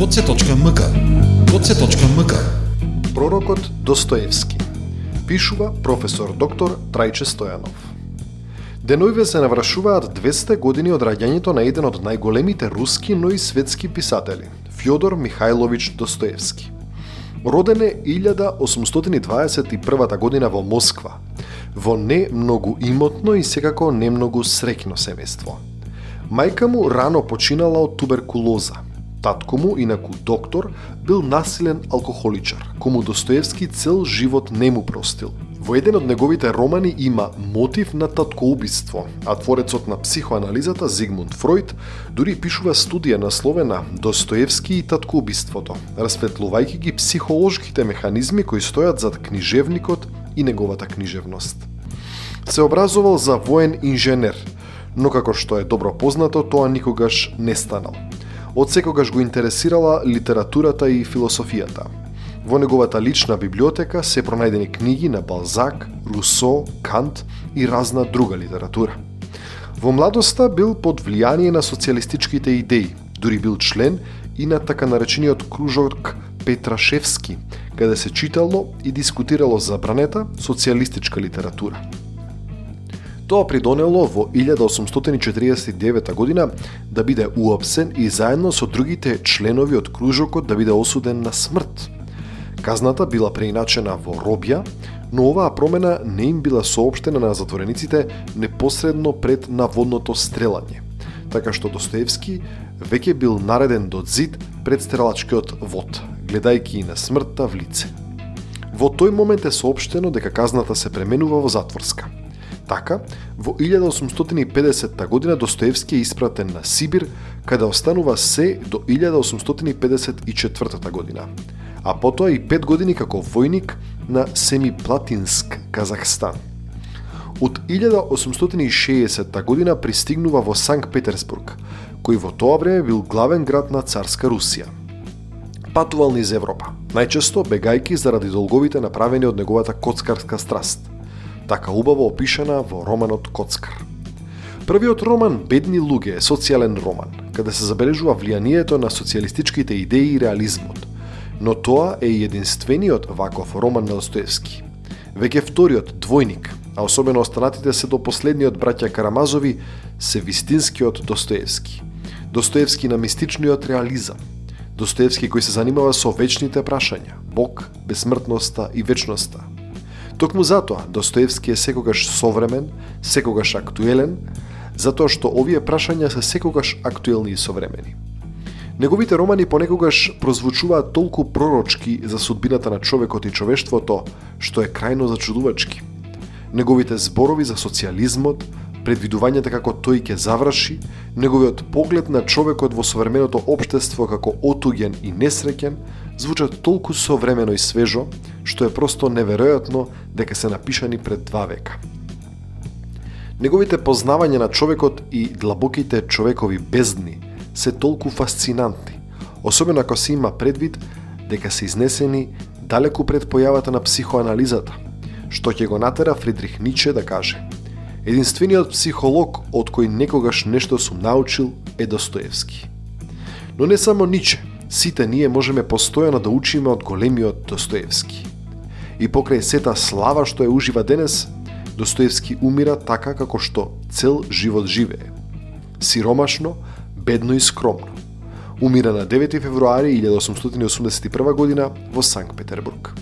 goce.mk goce.mk Пророкот Достоевски Пишува професор доктор Трајче Стојанов Деноиве се навршуваат 200 години од раѓањето на еден од најголемите руски, но и светски писатели, Фјодор Михајлович Достоевски. Роден е 1821 година во Москва, во не многу имотно и секако не многу среќно семејство. Мајка му рано починала од туберкулоза. Татко му, инаку доктор, бил насилен алкохоличар, кому Достоевски цел живот не му простил. Во еден од неговите романи има мотив на таткоубиство, а творецот на психоанализата Зигмунд Фройд дури пишува студија насловена Достоевски и таткоубиството, расветлувајќи ги психолошките механизми кои стојат зад книжевникот и неговата книжевност. Се образувал за воен инженер, но како што е добро познато, тоа никогаш не станал. Од секогаш го интересирала литературата и философијата. Во неговата лична библиотека се пронајдени книги на Балзак, Русо, Кант и разна друга литература. Во младоста бил под влијание на социјалистичките идеи, дури бил член и на така наречениот кружок Петрашевски, каде се читало и дискутирало забранета социјалистичка литература. Тоа придонело во 1849 година да биде уапсен и заедно со другите членови од кружокот да биде осуден на смрт. Казната била преиначена во робја, но оваа промена не им била соопштена на затворениците непосредно пред наводното стрелање. Така што Достоевски веќе бил нареден до зид пред стрелачкиот вод, гледајќи и на смртта в лице. Во тој момент е соопштено дека казната се пременува во затворска. Така, во 1850 година Достоевски е испратен на Сибир, каде останува се до 1854 година, а потоа и 5 години како војник на Семиплатинск, Казахстан. Од 1860 година пристигнува во Санкт Петерсбург, кој во тоа време бил главен град на царска Русија. Патувал низ Европа, најчесто бегајки заради долговите направени од неговата коцкарска страст – така убаво опишана во романот Коцкар. Првиот роман Бедни луѓе е социјален роман, каде се забележува влијанието на социјалистичките идеи и реализмот, но тоа е и единствениот ваков роман на Достоевски. Веќе вториот двојник, а особено останатите се до последниот браќа Карамазови, се вистинскиот Достоевски. Достоевски на мистичниот реализам, Достоевски кој се занимава со вечните прашања, Бог, бесмртноста и вечноста, Токму затоа Достоевски е секогаш современ, секогаш актуелен, затоа што овие прашања се секогаш актуелни и современи. Неговите романи понекогаш прозвучуваат толку пророчки за судбината на човекот и човештвото, што е крајно зачудувачки. Неговите зборови за социализмот предвидувањата како тој ќе заврши, неговиот поглед на човекот во современото општество како отуген и несреќен, звучат толку современо и свежо, што е просто неверојатно дека се напишани пред два века. Неговите познавања на човекот и длабоките човекови бездни се толку фасцинантни, особено ако се има предвид дека се изнесени далеку пред појавата на психоанализата, што ќе го натера Фридрих Ниче да каже Единствениот психолог од кој некогаш нешто сум научил е Достоевски. Но не само Ниче, сите ние можеме постојано да учиме од големиот Достоевски. И покрај сета слава што ја ужива денес, Достоевски умира така како што цел живот живее. Сиромашно, бедно и скромно. Умира на 9 февруари 1881 година во Санкт Петербург.